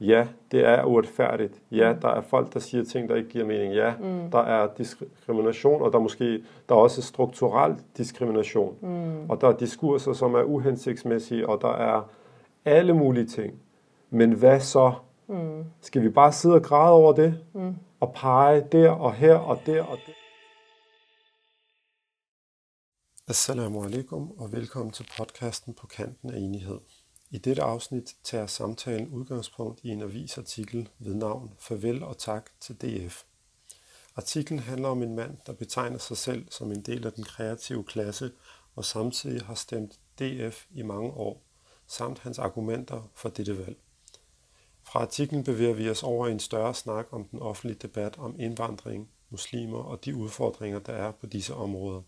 Ja, det er uretfærdigt. Ja, der er folk, der siger ting, der ikke giver mening. Ja, mm. der er diskrimination, og der er måske der er også strukturel diskrimination. Mm. Og der er diskurser, som er uhensigtsmæssige, og der er alle mulige ting. Men hvad så? Mm. Skal vi bare sidde og græde over det? Mm. Og pege der og her og der og der? Assalamu alaikum og velkommen til podcasten på kanten af enighed. I dette afsnit tager samtalen udgangspunkt i en avisartikel ved navn Farvel og tak til DF. Artiklen handler om en mand, der betegner sig selv som en del af den kreative klasse og samtidig har stemt DF i mange år, samt hans argumenter for dette valg. Fra artiklen bevæger vi os over i en større snak om den offentlige debat om indvandring, muslimer og de udfordringer, der er på disse områder.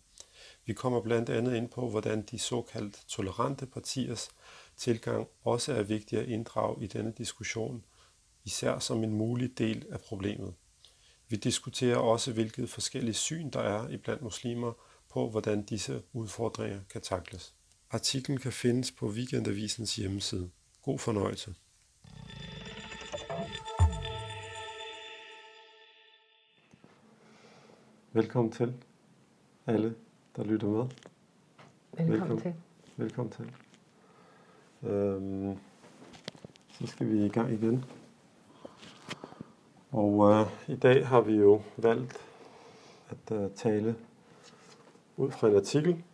Vi kommer blandt andet ind på, hvordan de såkaldt tolerante partiers tilgang også er vigtig at inddrage i denne diskussion, især som en mulig del af problemet. Vi diskuterer også, hvilket forskellige syn der er i blandt muslimer på, hvordan disse udfordringer kan takles. Artiklen kan findes på Weekendavisens hjemmeside. God fornøjelse. Velkommen til alle, der lytter med. Velkommen, Velkommen til. Velkommen til. Øhm, så skal vi i gang igen. Og øh, i dag har vi jo valgt at øh, tale ud fra en artikel.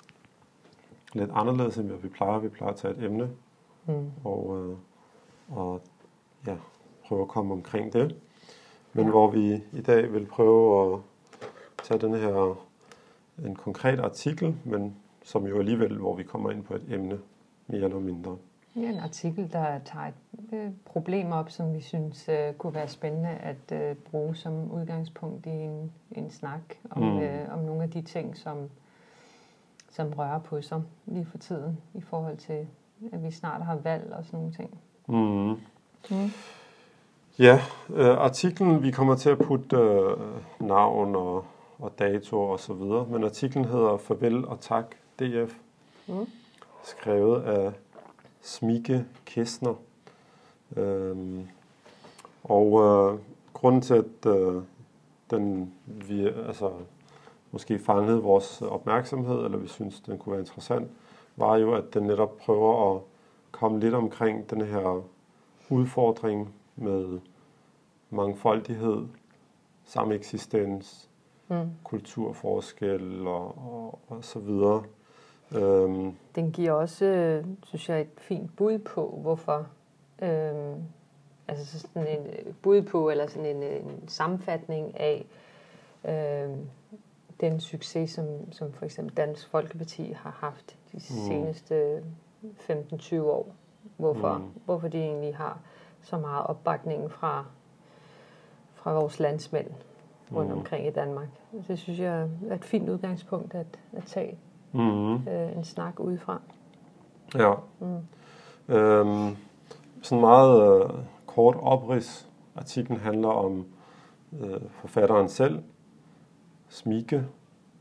Lidt anderledes end hvad vi plejer. Vi plejer at tage et emne mm. og, øh, og ja, prøve at komme omkring det. Men ja. hvor vi i dag vil prøve at tage den her en konkret artikel, men som jo alligevel, hvor vi kommer ind på et emne mere eller mindre. Ja, en artikel, der tager et øh, problem op, som vi synes øh, kunne være spændende at øh, bruge som udgangspunkt i en, en snak om, mm. øh, om nogle af de ting, som, som rører på sig lige for tiden, i forhold til, at vi snart har valg og sådan nogle ting. Mm. Mm. Ja, øh, artiklen, vi kommer til at putte øh, navn og, og dato og så videre, men artiklen hedder Farvel og tak DF, mm. skrevet af Smike Kestner. Øhm, og øh, grunden til, at øh, den vi, altså, måske fangede vores opmærksomhed, eller vi synes, den kunne være interessant, var jo, at den netop prøver at komme lidt omkring den her udfordring med mangfoldighed, sameksistens, mm. kulturforskel og, og, og så videre. Øhm. Den giver også, synes jeg, et fint bud på, hvorfor. Øhm, altså sådan en øh, bud på, eller sådan en, øh, en sammenfatning af øhm, den succes, som, som for eksempel Dansk Folkeparti har haft de mm. seneste 15-20 år. Hvorfor, mm. hvorfor de egentlig har så meget opbakning fra, fra vores landsmænd rundt mm. omkring i Danmark. Det synes jeg er et fint udgangspunkt at, at tage mm. øh, en snak udefra. Ja. Mm. Øhm, sådan meget øh, kort oprids. Artiklen handler om øh, forfatteren selv, Smike,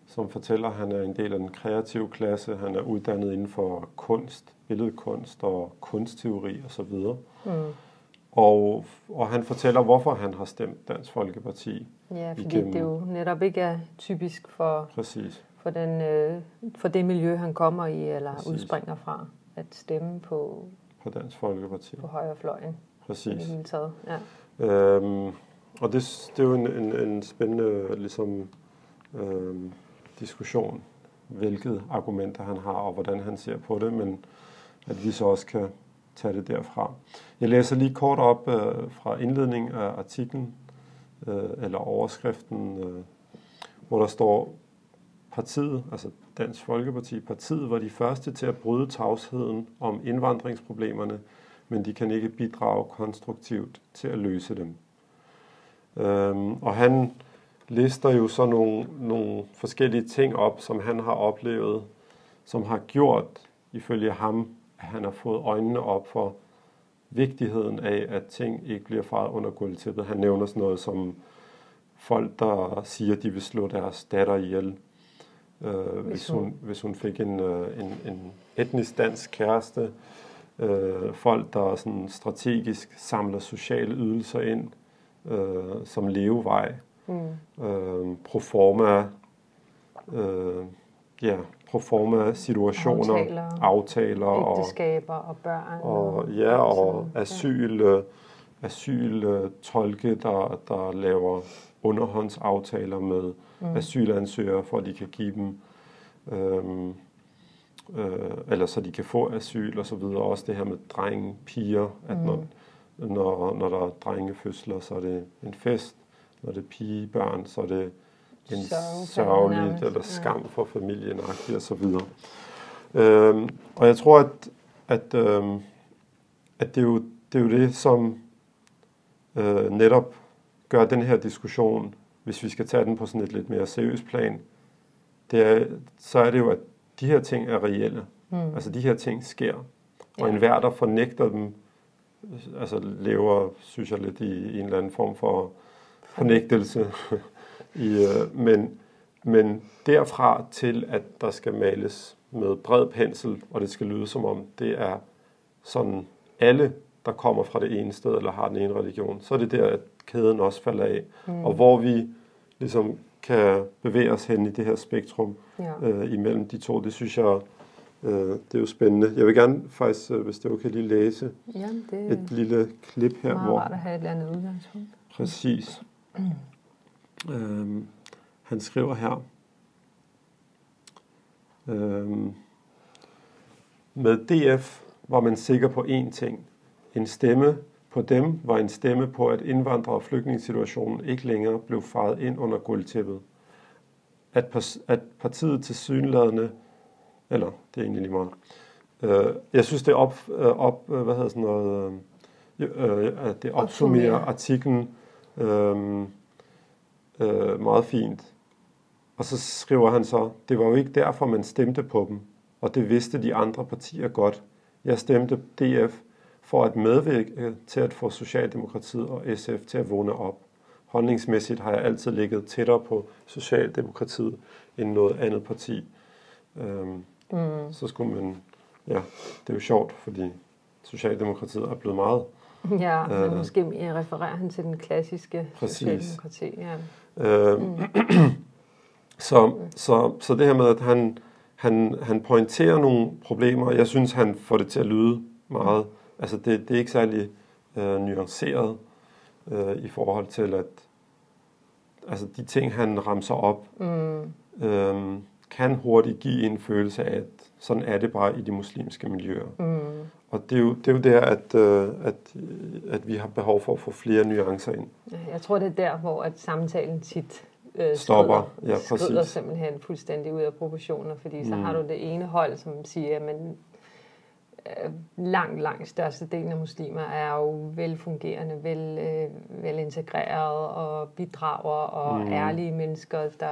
som fortæller, at han er en del af den kreative klasse. Han er uddannet inden for kunst, billedkunst og kunstteori osv. Mm. Og, og han fortæller, hvorfor han har stemt Dansk Folkeparti. Ja, fordi igennem. det jo netop ikke er typisk for, Præcis for, den, øh, for det miljø, han kommer i, eller Præcis. udspringer fra, at stemme på, på Dansk Folkeparti. På højrefløjen. Præcis. I det hele taget, ja. Øhm, og det, det er jo en, en, en spændende ligesom, øhm, diskussion, hvilke argumenter han har, og hvordan han ser på det, men at vi så også kan tage det derfra. Jeg læser lige kort op øh, fra indledningen af artiklen, øh, eller overskriften, øh, hvor der står, partiet, altså Dansk Folkeparti, partiet var de første til at bryde tavsheden om indvandringsproblemerne, men de kan ikke bidrage konstruktivt til at løse dem. Øhm, og han lister jo så nogle, nogle forskellige ting op, som han har oplevet, som har gjort, ifølge ham, at han har fået øjnene op for vigtigheden af, at ting ikke bliver faret under gulvtæppet. Han nævner sådan noget som folk, der siger, at de vil slå deres datter ihjel, øh, hvis, hun, hvis hun fik en, øh, en, en etnisk dansk kæreste, øh, folk, der sådan strategisk samler sociale ydelser ind øh, som levevej, mm. øh, proforma, øh, ja, proforma situationer, aftaler, aftaler ægteskaber og, og børn. Og, ja, og asyl, ja. asyl tolke, der, der laver underhåndsaftaler med mm. asylansøgere, for at de kan give dem øhm, øh, eller så de kan få asyl og så videre. Også det her med drenge, piger, at mm. når, når, når der er drengefødsler, så er det en fest. Når det er pigebørn, så er det en sørgeligt eller skam for familien og så videre. Øhm, og jeg tror, at, at, øhm, at det, er jo, det er jo det, som øh, netop gør den her diskussion, hvis vi skal tage den på sådan et lidt mere seriøst plan, det er, så er det jo, at de her ting er reelle. Mm. Altså de her ting sker. Og ja. enhver, der fornægter dem, altså lever, synes jeg, lidt i, i en eller anden form for fornægtelse. I, øh, men, men derfra til, at der skal males med bred pensel, og det skal lyde som om, det er sådan alle, der kommer fra det ene sted, eller har den ene religion, så er det der, at kæden også falder af. Mm. Og hvor vi ligesom kan bevæge os hen i det her spektrum ja. øh, imellem de to, det synes jeg, øh, det er jo spændende. Jeg vil gerne faktisk, øh, hvis det er okay, lige læse ja, det et lille klip her. Meget hvor, rart at have et eller andet udgangspunkt. Præcis. Mm. Øhm, han skriver her, øhm, med DF var man sikker på én ting. En stemme på dem var en stemme på, at indvandrer- og flygtningssituationen ikke længere blev faret ind under guldtæppet. At, at partiet til synladende, eller det er egentlig lige meget, øh, jeg synes, det op, øh, op øh, hvad hedder sådan noget, øh, øh, at det opsummerer artiklen øh, øh, meget fint. Og så skriver han så, det var jo ikke derfor, man stemte på dem, og det vidste de andre partier godt. Jeg stemte DF, for at medvirke til at få Socialdemokratiet og SF til at vågne op. Holdningsmæssigt har jeg altid ligget tættere på Socialdemokratiet end noget andet parti. Øhm, mm. Så skulle man, ja, det er jo sjovt, fordi Socialdemokratiet er blevet meget. Ja, øh, men måske refererer han til den klassiske præcis. Socialdemokrati. Ja. Øhm, mm. så, så, så det her med, at han, han, han pointerer nogle problemer, jeg synes, han får det til at lyde meget Altså det, det er ikke særlig øh, nuanceret øh, i forhold til, at altså de ting, han ramser op, mm. øh, kan hurtigt give en følelse af, at sådan er det bare i de muslimske miljøer. Mm. Og det er jo, det er jo der, at, øh, at, at vi har behov for at få flere nuancer ind. Jeg tror, det er der, hvor at samtalen tit øh, stopper. Ja, skrider simpelthen fuldstændig ud af proportioner, fordi mm. så har du det ene hold, som siger, at Øh, langt, langt størstedelen af muslimer er jo velfungerende, vel, øh, velintegreret og bidrager og mm. ærlige mennesker, der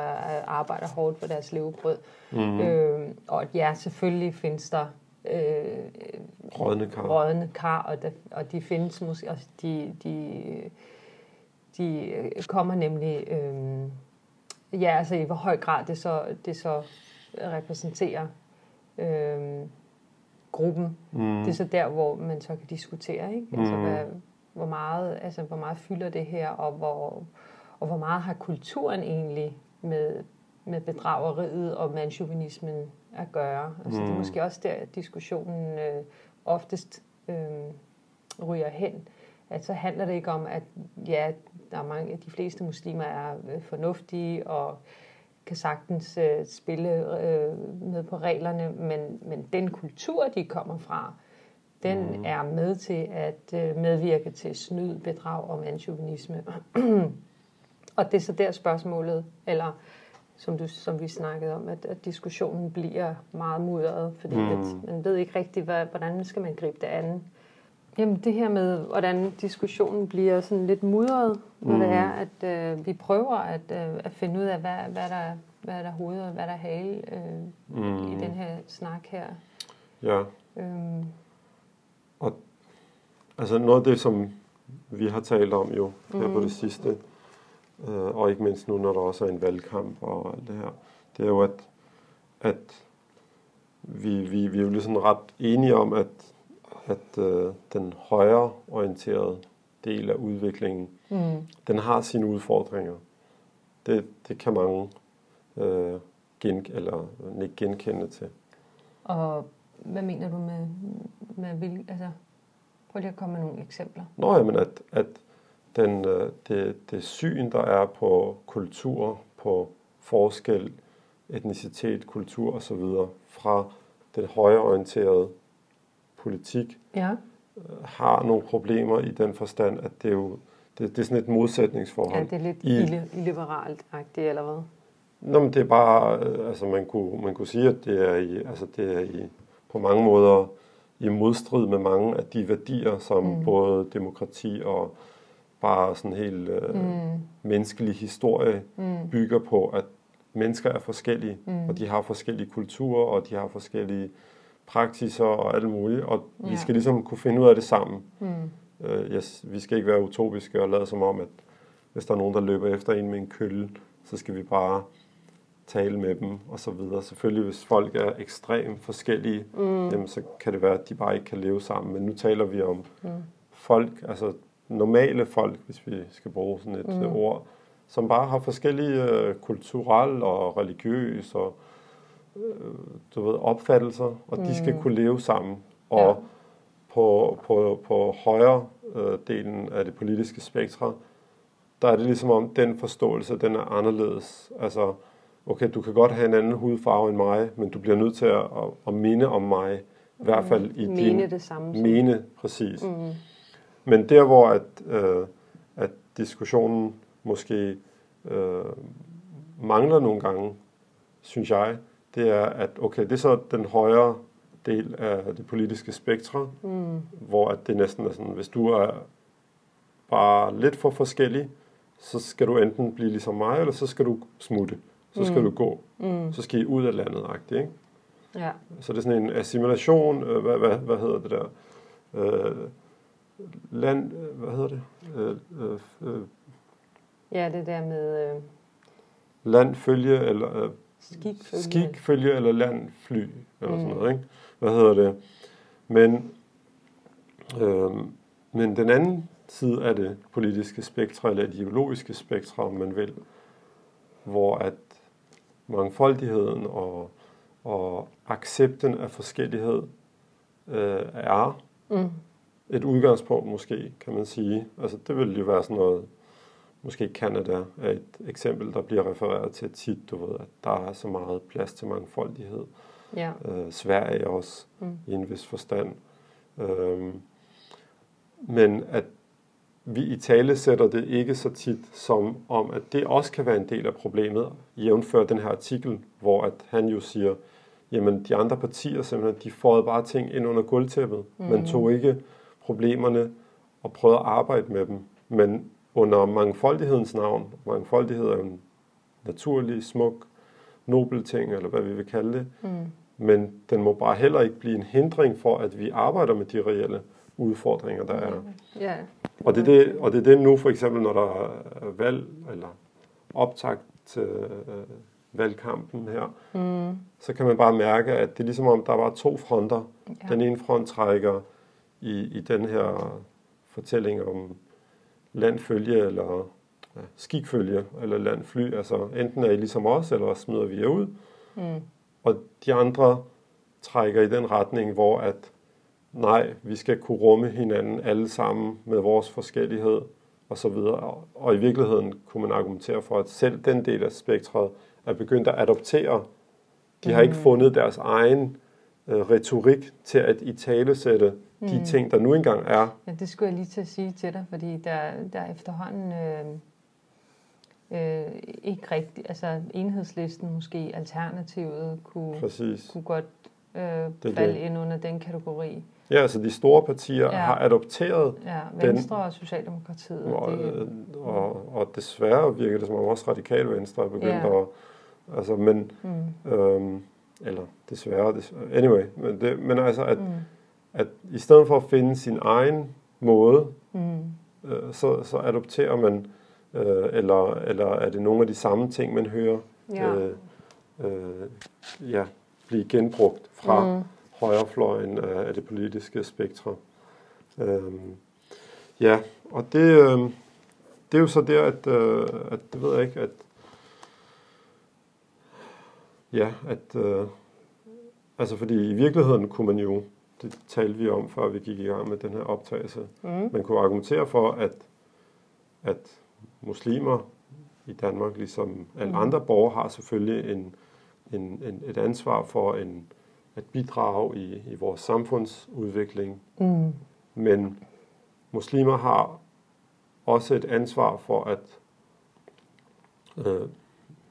arbejder hårdt for deres levebrød. Mm. Øh, og ja, selvfølgelig findes der øh, rådne kar, rådne kar og, der, og de findes måske også, de, de, de kommer nemlig, øh, ja, altså i hvor høj grad det så, det så repræsenterer øh, gruppen. Mm. Det er så der, hvor man så kan diskutere, ikke? Altså, mm. hvad, hvor, meget, altså, hvor meget fylder det her, og hvor, og hvor meget har kulturen egentlig med, med bedrageriet og mandsjuvenismen at gøre. Altså, mm. Det er mm. måske også der, diskussionen øh, oftest øh, ryger hen. At så handler det ikke om, at ja, der er mange, de fleste muslimer er øh, fornuftige og kan sagtens øh, spille øh, med på reglerne, men, men den kultur, de kommer fra, den mm. er med til at øh, medvirke til snyd, bedrag og mandsjuvenisme. og det er så der spørgsmålet, eller som, du, som vi snakkede om, at, at diskussionen bliver meget mudret, fordi mm. at man ved ikke rigtigt, hvad, hvordan skal man gribe det an. Jamen det her med, hvordan diskussionen bliver sådan lidt mudret, når mm. det er, at øh, vi prøver at, øh, at finde ud af, hvad, hvad, der, hvad der er hoved og hvad der er hale øh, mm. i den her snak her. Ja. Øhm. Og altså noget af det, som vi har talt om jo her mm. på det sidste, øh, og ikke mindst nu, når der også er en valgkamp og alt det her, det er jo, at, at vi, vi, vi er jo ligesom ret enige om, at at øh, den højre orienterede del af udviklingen, mm. den har sine udfordringer. Det, det kan mange øh, gen, eller ikke genkende til. Og hvad mener du med, med vil, altså, prøv lige at komme med nogle eksempler. Nå, men at, at den, øh, det, det syn, der er på kultur, på forskel, etnicitet, kultur osv. fra den højreorienterede politik, ja. Øh, har nogle problemer i den forstand, at det er jo det, det er sådan et modsætningsforhold. Ja, det er lidt I, illiberalt-agtigt, eller hvad? Nå, men det er bare, øh, altså man kunne, man kunne sige, at det er, i, altså det er i, på mange måder i modstrid med mange af de værdier, som mm. både demokrati og bare sådan helt øh, mm. menneskelig historie mm. bygger på, at mennesker er forskellige, mm. og de har forskellige kulturer, og de har forskellige praksiser og alt muligt, og ja. vi skal ligesom kunne finde ud af det sammen. Mm. Øh, yes, vi skal ikke være utopiske og lade som om, at hvis der er nogen, der løber efter en med en kølle, så skal vi bare tale med dem og så videre. Selvfølgelig, hvis folk er ekstremt forskellige, mm. jamen, så kan det være, at de bare ikke kan leve sammen. Men nu taler vi om mm. folk, altså normale folk, hvis vi skal bruge sådan et mm. ord, som bare har forskellige uh, kulturelle og religiøse og du ved, opfattelser, og mm. de skal mm. kunne leve sammen. Og ja. på, på, på højre uh, delen af det politiske spektrum, der er det ligesom om, den forståelse, den er anderledes. Altså, okay, du kan godt have en anden hudfarve end mig, men du bliver nødt til at, at, at minde om mig, i hvert fald i mene din... Mene det samme. Mene, præcis. Mm. Men der, hvor at, øh, at diskussionen måske øh, mangler nogle gange, synes jeg, det er, at okay, det er så den højere del af det politiske spektrum, mm. hvor at det næsten er sådan, hvis du er bare lidt for forskellig, så skal du enten blive ligesom mig, eller så skal du smutte. Så skal mm. du gå. Mm. Så skal I ud af landet, ikke? Ja. Så det er sådan en assimilation, øh, hvad, hvad, hvad hedder det der? Øh, land, hvad hedder det? Øh, øh, øh, ja, det der med... Øh... Landfølge, eller... Øh, skikfølge. Skikfølge, eller landfly, eller mm. sådan noget, ikke? Hvad hedder det? Men, øh, men den anden side af det politiske spektrum, eller det ideologiske spektrum, man vil, hvor at mangfoldigheden og, og accepten af forskellighed øh, er mm et udgangspunkt måske, kan man sige. Altså det vil jo være sådan noget, måske Canada er et eksempel, der bliver refereret til tit, du ved, at der er så meget plads til mangfoldighed. Ja. Øh, Sverige også, mm. i en vis forstand. Øhm, men at vi i tale sætter det ikke så tit som om, at det også kan være en del af problemet, jævnfør den her artikel, hvor at han jo siger, jamen de andre partier simpelthen, de får bare ting ind under gulvtæppet. Mm. Man tog ikke problemerne og prøvet at arbejde med dem. Men under mangfoldighedens navn, mangfoldighed er en naturlig, smuk, nobel ting, eller hvad vi vil kalde det, mm. men den må bare heller ikke blive en hindring for, at vi arbejder med de reelle udfordringer, der er. Yeah. Og, det er det, og det er det nu for eksempel, når der er valg, eller optakt til øh, valgkampen her, mm. så kan man bare mærke, at det er ligesom om, der var to fronter. Ja. Den ene front trækker i, i den her fortælling om landfølge eller ja, skikfølge eller landfly. Altså enten er I ligesom os, eller smider vi jer ud. Mm. Og de andre trækker i den retning, hvor at nej, vi skal kunne rumme hinanden alle sammen med vores forskellighed og så videre. Og i virkeligheden kunne man argumentere for, at selv den del af spektret er begyndt at adoptere. De har mm. ikke fundet deres egen øh, retorik til at i tale sætte de mm. ting, der nu engang er. Ja, det skulle jeg lige til at sige til dig, fordi der, der efterhånden øh, øh, ikke rigtigt, altså enhedslisten måske, alternativet, kunne, Præcis. kunne godt øh, det falde det. ind under den kategori. Ja, altså de store partier ja. har adopteret ja, Venstre den, og Socialdemokratiet. Og, det, og, og desværre virker det som om også radikal Venstre er begyndt ja. at... Altså, men... Mm. Øhm, eller desværre, desværre anyway, men, det, men altså, at, mm at i stedet for at finde sin egen måde, mm. øh, så, så adopterer man, øh, eller, eller er det nogle af de samme ting, man hører ja. Øh, øh, ja, blive genbrugt fra, mm. højrefløjen af, af det politiske spektrum. Øhm, ja, og det, øh, det er jo så der, at, øh, at det ved jeg ikke, at ja, at øh, altså fordi i virkeligheden kunne man jo, det talte vi om, før vi gik i gang med den her optagelse, mm. man kunne argumentere for, at, at muslimer i Danmark, ligesom alle mm. andre borgere, har selvfølgelig en, en, en, et ansvar for en, at bidrage i, i vores samfundsudvikling. Mm. Men muslimer har også et ansvar for at øh,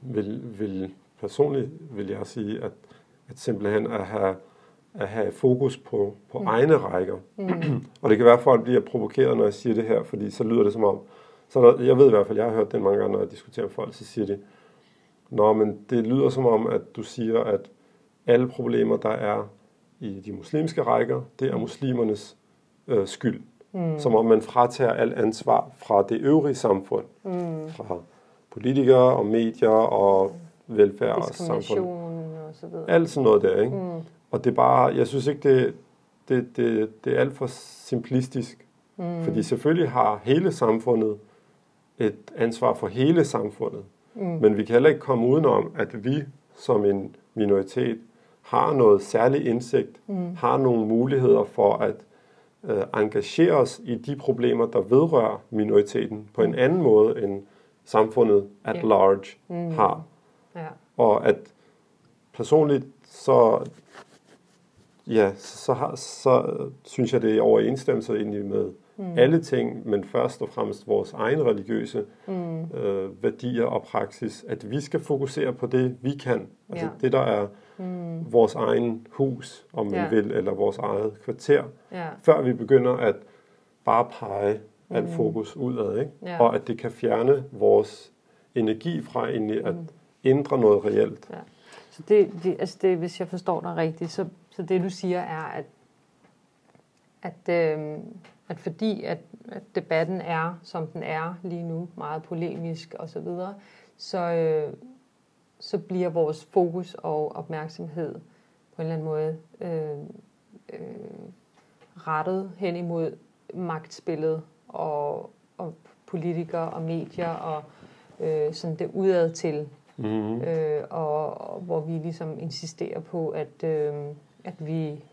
vil, vil personligt vil jeg sige, at, at simpelthen at have, at have fokus på, på mm. egne rækker. Mm. og det kan være, at folk bliver provokeret, når jeg siger det her, fordi så lyder det som om, så der, jeg ved i hvert fald, jeg har hørt det mange gange, når jeg diskuterer med folk, så siger de, Nå, men det lyder som om, at du siger, at alle problemer, der er i de muslimske rækker, det er muslimernes øh, skyld. Mm. Som om man fratager alt ansvar fra det øvrige samfund. Mm. Fra politikere og medier og velfærd og samfund. Og så videre. Alt sådan noget der, ikke? Mm. Og det er bare, jeg synes ikke, det, det, det, det er alt for simplistisk. Mm. Fordi selvfølgelig har hele samfundet et ansvar for hele samfundet. Mm. Men vi kan heller ikke komme udenom, at vi som en minoritet har noget særlig indsigt, mm. har nogle muligheder for at øh, engagere os i de problemer, der vedrører minoriteten på en anden måde, end samfundet at yeah. large mm. har. Ja. Og at personligt så ja, så, har, så synes jeg, det er overensstemmelse egentlig med mm. alle ting, men først og fremmest vores egen religiøse mm. øh, værdier og praksis, at vi skal fokusere på det, vi kan. Altså ja. det, der er mm. vores egen hus, om man ja. vil, eller vores eget kvarter, ja. før vi begynder at bare pege mm. alt fokus udad, ikke? Ja. og at det kan fjerne vores energi fra egentlig at mm. ændre noget reelt. Ja. Så det, det, altså det, hvis jeg forstår dig rigtigt, så, så det du siger er, at, at, øh, at fordi at, at debatten er, som den er lige nu, meget polemisk osv., så, videre, så, øh, så bliver vores fokus og opmærksomhed på en eller anden måde øh, øh, rettet hen imod magtspillet og, og politikere og medier og øh, sådan det udad til mm-hmm. øh, og, og hvor vi ligesom insisterer på, at, øh, at vi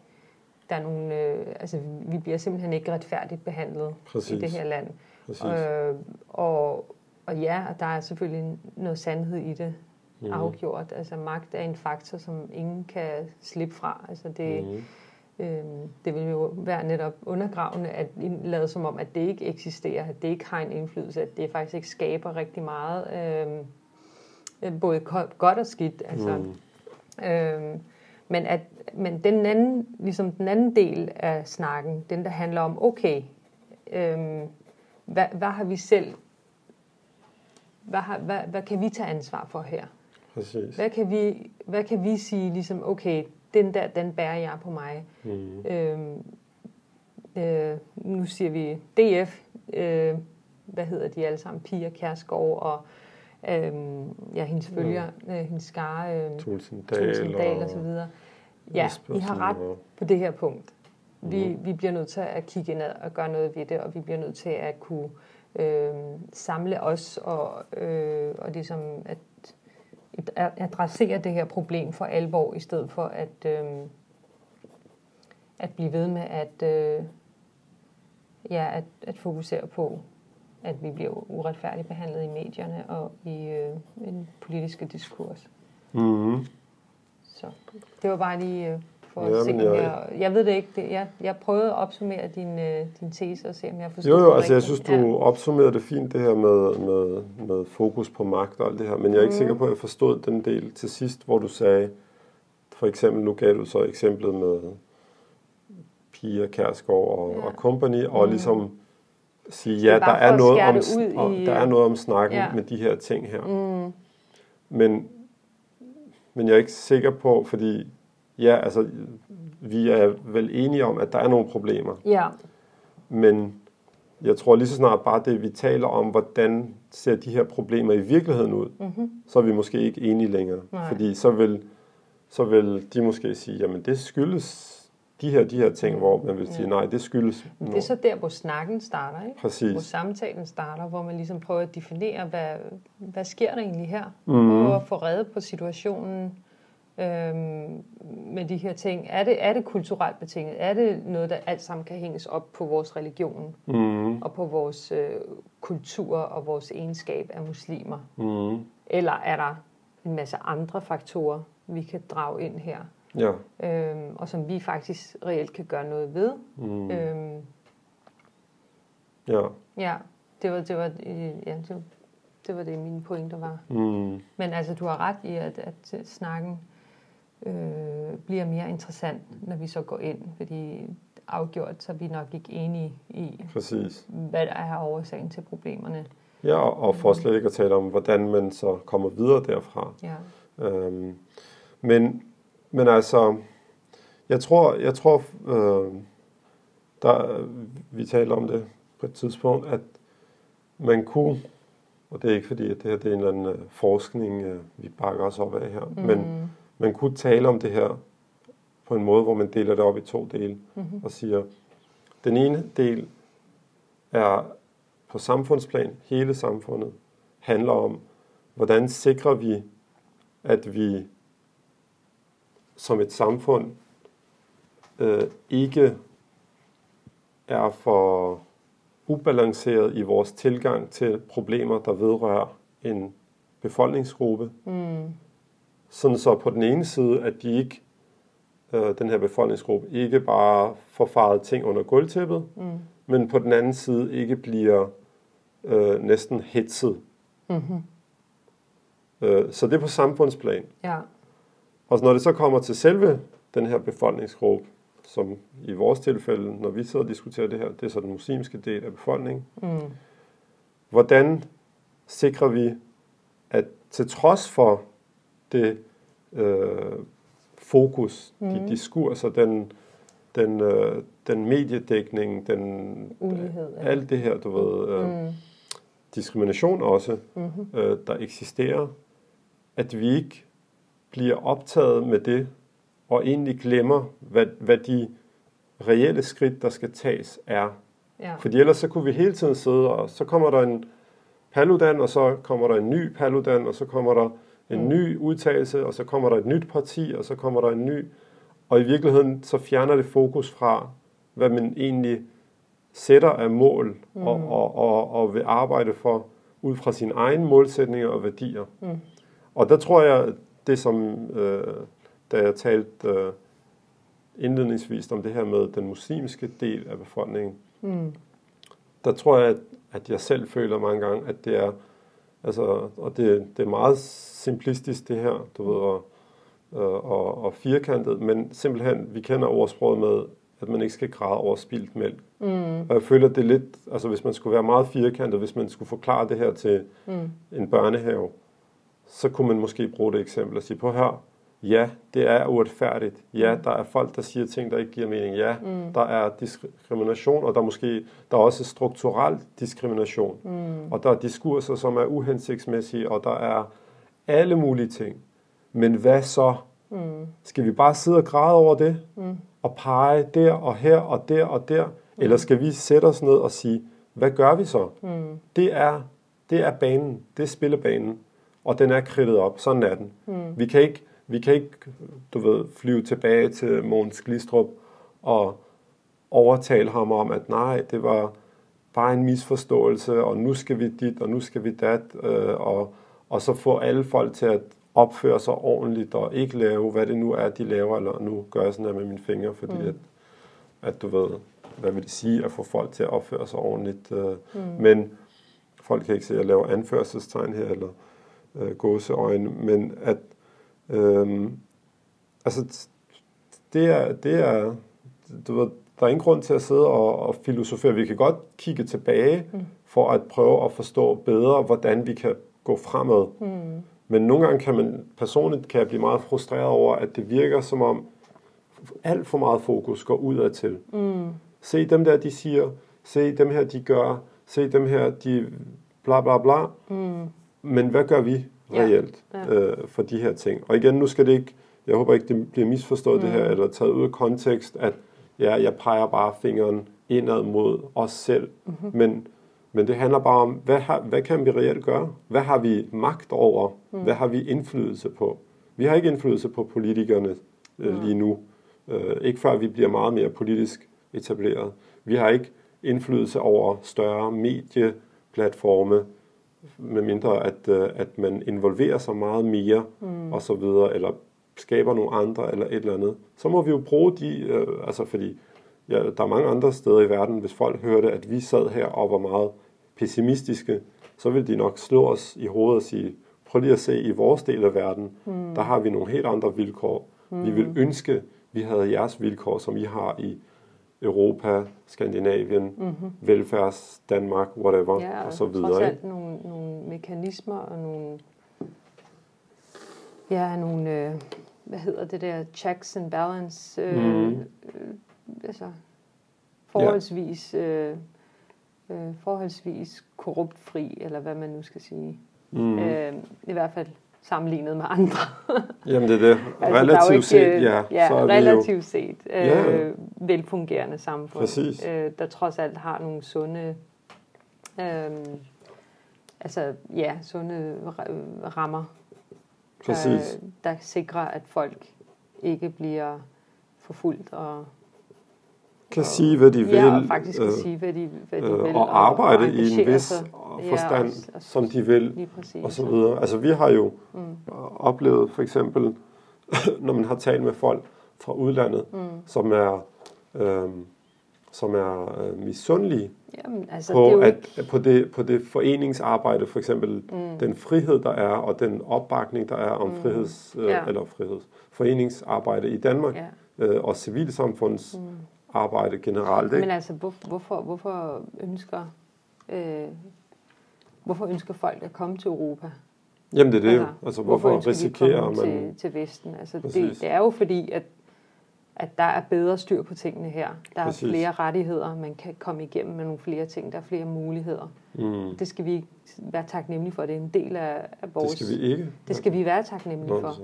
der er nogle, øh, altså vi bliver simpelthen ikke retfærdigt behandlet Præcis. i det her land. Øh, og, og ja, der er selvfølgelig noget sandhed i det mm. afgjort. Altså magt er en faktor, som ingen kan slippe fra. Altså det, mm. øh, det vil jo være netop undergravende at lade som om, at det ikke eksisterer, at det ikke har en indflydelse, at det faktisk ikke skaber rigtig meget. Øh, Øh, både godt og skidt. Altså. Mm. Øhm, men, at, men den anden, ligesom den anden del af snakken, den der handler om, okay, øhm, hvad, hvad har vi selv, hvad, har, hvad, hvad kan vi tage ansvar for her? Præcis. Hvad kan vi, hvad kan vi sige, ligesom, okay, den der, den bærer jeg på mig. Mm. Øhm, øh, nu siger vi DF, øh, hvad hedder de alle sammen, Pia Kærskov og øhm, ja, hendes følger, ja. øh, hendes skare, øh, Tulsendal og, og så videre. Ja, I har ret på det her punkt. Vi, mm. vi bliver nødt til at kigge ned og gøre noget ved det, og vi bliver nødt til at kunne øh, samle os og, øh, og ligesom at adressere det her problem for alvor, i stedet for at, øh, at blive ved med at, øh, ja, at, at fokusere på at vi bliver uretfærdigt behandlet i medierne og i øh, en politiske diskurs. Mm. Så det var bare lige øh, for ja, at se, jeg, jeg, jeg ved det ikke. Det, jeg, jeg prøvede at opsummere din, øh, din tese og se, om jeg forstod Jo, jo, altså jeg synes, du ja. opsummerede det fint, det her med, med, med fokus på magt og alt det her, men jeg er ikke mm. sikker på, at jeg forstod den del til sidst, hvor du sagde, for eksempel, nu gav du så eksemplet med Pia Kærsgaard og, ja. og company, og mm. ligesom sige, ja, der er, noget om, i, der er noget om snakken ja. med de her ting her. Mm. Men, men jeg er ikke sikker på, fordi ja, altså, vi er vel enige om, at der er nogle problemer. Ja. Men jeg tror lige så snart bare det, vi taler om, hvordan ser de her problemer i virkeligheden ud, mm-hmm. så er vi måske ikke enige længere. Nej. Fordi så vil, så vil de måske sige, jamen det skyldes de her, de her ting, hvor man vil sige, nej, det skyldes... Det er så der, hvor snakken starter, ikke? Præcis. Hvor samtalen starter, hvor man ligesom prøver at definere, hvad, hvad sker der egentlig her? Mm. Prøver at få reddet på situationen øhm, med de her ting. Er det, er det kulturelt betinget? Er det noget, der alt sammen kan hænges op på vores religion? Mm. Og på vores øh, kultur og vores egenskab af muslimer? Mm. Eller er der en masse andre faktorer, vi kan drage ind her? Ja. Øhm, og som vi faktisk reelt kan gøre noget ved. Mm. Øhm, ja. Ja, det var det, var, ja, det, var, det var det, mine pointer var. Mm. Men altså, du har ret i, at, at snakken øh, bliver mere interessant, når vi så går ind, fordi afgjort, så er vi nok ikke enige i, Præcis. hvad der er årsagen til problemerne. Ja, og for slet ikke at tale om, hvordan man så kommer videre derfra. Ja. Øhm, men men altså, jeg tror, jeg tror øh, der, vi taler om det på et tidspunkt, at man kunne, og det er ikke fordi, at det her det er en eller anden øh, forskning, øh, vi bakker os op af her, mm. men man kunne tale om det her på en måde, hvor man deler det op i to dele, mm-hmm. og siger, den ene del er på samfundsplan, hele samfundet, handler om, hvordan sikrer vi, at vi som et samfund øh, ikke er for ubalanceret i vores tilgang til problemer, der vedrører en befolkningsgruppe. Mm. Sådan så på den ene side, at de ikke, øh, den her befolkningsgruppe ikke bare får faret ting under gulvtæppet, mm. men på den anden side ikke bliver øh, næsten hetset. Mm-hmm. Øh, så det er på samfundsplan. Ja. Og når det så kommer til selve den her befolkningsgruppe, som i vores tilfælde, når vi sidder og diskuterer det her, det er så den muslimske del af befolkningen. Mm. Hvordan sikrer vi, at til trods for det øh, fokus, mm. de diskurser, den, den, øh, den mediedækning, den, Ulighed, ja. alt det her, du ved, øh, mm. diskrimination også, mm-hmm. øh, der eksisterer, at vi ikke bliver optaget med det, og egentlig glemmer, hvad, hvad de reelle skridt, der skal tages, er. Ja. Fordi ellers så kunne vi hele tiden sidde, og så kommer der en Paludan, og så kommer der en ny Paludan, og så kommer der en mm. ny udtalelse, og så kommer der et nyt parti, og så kommer der en ny. Og i virkeligheden så fjerner det fokus fra, hvad man egentlig sætter af mål, mm. og, og, og, og vil arbejde for ud fra sine egne målsætninger og værdier. Mm. Og der tror jeg, det, som øh, da jeg talte øh, indledningsvis om det her med den muslimske del af befolkningen, mm. der tror jeg, at, at jeg selv føler mange gange, at det er, altså, og det, det er meget simplistisk det her, du ved, og, øh, og, og firkantet, men simpelthen, vi kender ordsproget med, at man ikke skal græde over spildt mælk. Mm. Og jeg føler, det lidt, altså hvis man skulle være meget firkantet, hvis man skulle forklare det her til mm. en børnehave, så kunne man måske bruge det eksempel og sige, på her, ja, det er uretfærdigt. Ja, mm. der er folk, der siger ting, der ikke giver mening. Ja, mm. der er diskrimination, og der er måske der er også strukturel diskrimination. Mm. Og der er diskurser, som er uhensigtsmæssige, og der er alle mulige ting. Men hvad så? Mm. Skal vi bare sidde og græde over det? Mm. Og pege der og her og der og der? Mm. Eller skal vi sætte os ned og sige, hvad gør vi så? Mm. Det, er, det er banen. Det er spillebanen og den er kridtet op. Sådan er den. Mm. Vi, kan ikke, vi kan ikke, du ved, flyve tilbage til Måns Glistrup og overtale ham om, at nej, det var bare en misforståelse, og nu skal vi dit, og nu skal vi dat, øh, og, og så få alle folk til at opføre sig ordentligt, og ikke lave, hvad det nu er, de laver, eller nu gør jeg sådan her med mine fingre, fordi mm. at, at du ved, hvad vil det sige, at få folk til at opføre sig ordentligt. Øh, mm. Men folk kan ikke se, at jeg laver anførselstegn her, eller øh, gåseøjne, men at øh, altså det er, det er du ved, der er ingen grund til at sidde og, og filosofere. Vi kan godt kigge tilbage mm. for at prøve at forstå bedre, hvordan vi kan gå fremad. Mm. Men nogle gange kan man personligt kan jeg blive meget frustreret over, at det virker som om alt for meget fokus går udad til. Mm. Se dem der, de siger. Se dem her, de gør. Se dem her, de bla bla bla. Mm. Men hvad gør vi reelt ja. Ja. Øh, for de her ting? Og igen, nu skal det ikke, jeg håber ikke, det bliver misforstået mm. det her, mm. eller taget ud af kontekst, at ja, jeg peger bare fingeren indad mod os selv, mm-hmm. men, men det handler bare om, hvad, har, hvad kan vi reelt gøre? Hvad har vi magt over? Mm. Hvad har vi indflydelse på? Vi har ikke indflydelse på politikerne øh, mm. lige nu. Øh, ikke før vi bliver meget mere politisk etableret. Vi har ikke indflydelse over større medieplatforme, medmindre at, øh, at man involverer sig meget mere mm. og så videre, eller skaber nogle andre eller et eller andet. Så må vi jo bruge de, øh, altså fordi ja, der er mange andre steder i verden, hvis folk hørte, at vi sad her og var meget pessimistiske, så vil de nok slå os i hovedet og sige, prøv lige at se, i vores del af verden, mm. der har vi nogle helt andre vilkår. Mm. Vi vil ønske, vi havde jeres vilkår, som I har i Europa, Skandinavien, mm-hmm. velfærds, Danmark, whatever, ja, og, så videre. Og nogle, nogle mekanismer og nogle, ja, nogle, øh, hvad hedder det der, checks and balance, øh, mm. øh, altså forholdsvis, øh, øh, forholdsvis korruptfri, eller hvad man nu skal sige. Mm. Øh, I hvert fald sammenlignet med andre. Jamen det er det. Altså, relativt ikke, set, ja. ja så er relativt jo... set øh, ja. velfungerende samfund, Præcis. øh, der trods alt har nogle sunde, øh, altså ja, sunde rammer, Præcis. Øh, der sikrer, at folk ikke bliver forfulgt og kan sige, hvad de vil. Ja, og faktisk kan øh, sige, hvad de, hvad de øh, vil. Og arbejde og i en vis sig. forstand, ja, og, og, som de vil, og så videre. Altså, vi har jo mm. oplevet for eksempel, når man har talt med folk fra udlandet, mm. som er, øh, som er øh, misundelige Jamen, altså, på, det at, ikke... på, det, på det foreningsarbejde, for eksempel mm. den frihed, der er, og den opbakning, der er om mm. friheds, øh, ja. eller friheds, foreningsarbejde i Danmark, ja. øh, og civilsamfunds mm arbejde generelt. Ikke? Men altså, hvor, hvorfor, hvorfor ønsker øh, hvorfor ønsker folk at komme til Europa? Jamen det er det jo. Altså, hvorfor, hvorfor risikerer man... Til, til Vesten? Altså, det, det er jo fordi, at at der er bedre styr på tingene her. Der Præcis. er flere rettigheder, man kan komme igennem med nogle flere ting, der er flere muligheder. Mm. Det skal vi være taknemmelige for. Det er en del af, af vores... Det skal vi ikke. Det skal vi være taknemmelige for.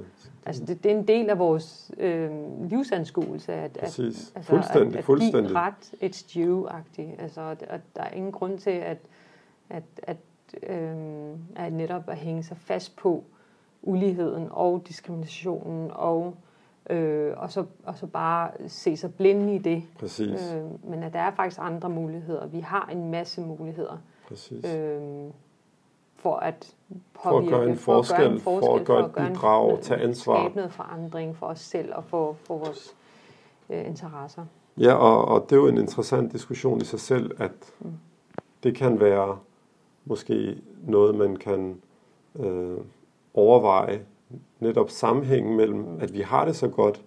Altså, det, det er en del af vores øh, livsanskuelse, at, at, altså, fuldstændig, at, at fuldstændig. give ret et stew-agtigt. Altså, at, at der er ingen grund til, at, at, at, øh, at netop at hænge sig fast på uligheden og diskriminationen og øh, og, så, og så bare se sig blinde i det. Præcis. Øh, men at der er faktisk andre muligheder. Vi har en masse muligheder. Præcis. Øh, for at påvirke, for at gøre en forskel, for at gøre, en forskel, for at gøre et bidrag, en, tage ansvar. Skabe noget forandring for os selv og for, for vores øh, interesser. Ja, og, og det er jo en interessant diskussion i sig selv, at mm. det kan være måske noget, man kan øh, overveje netop sammenhængen mellem, at vi har det så godt,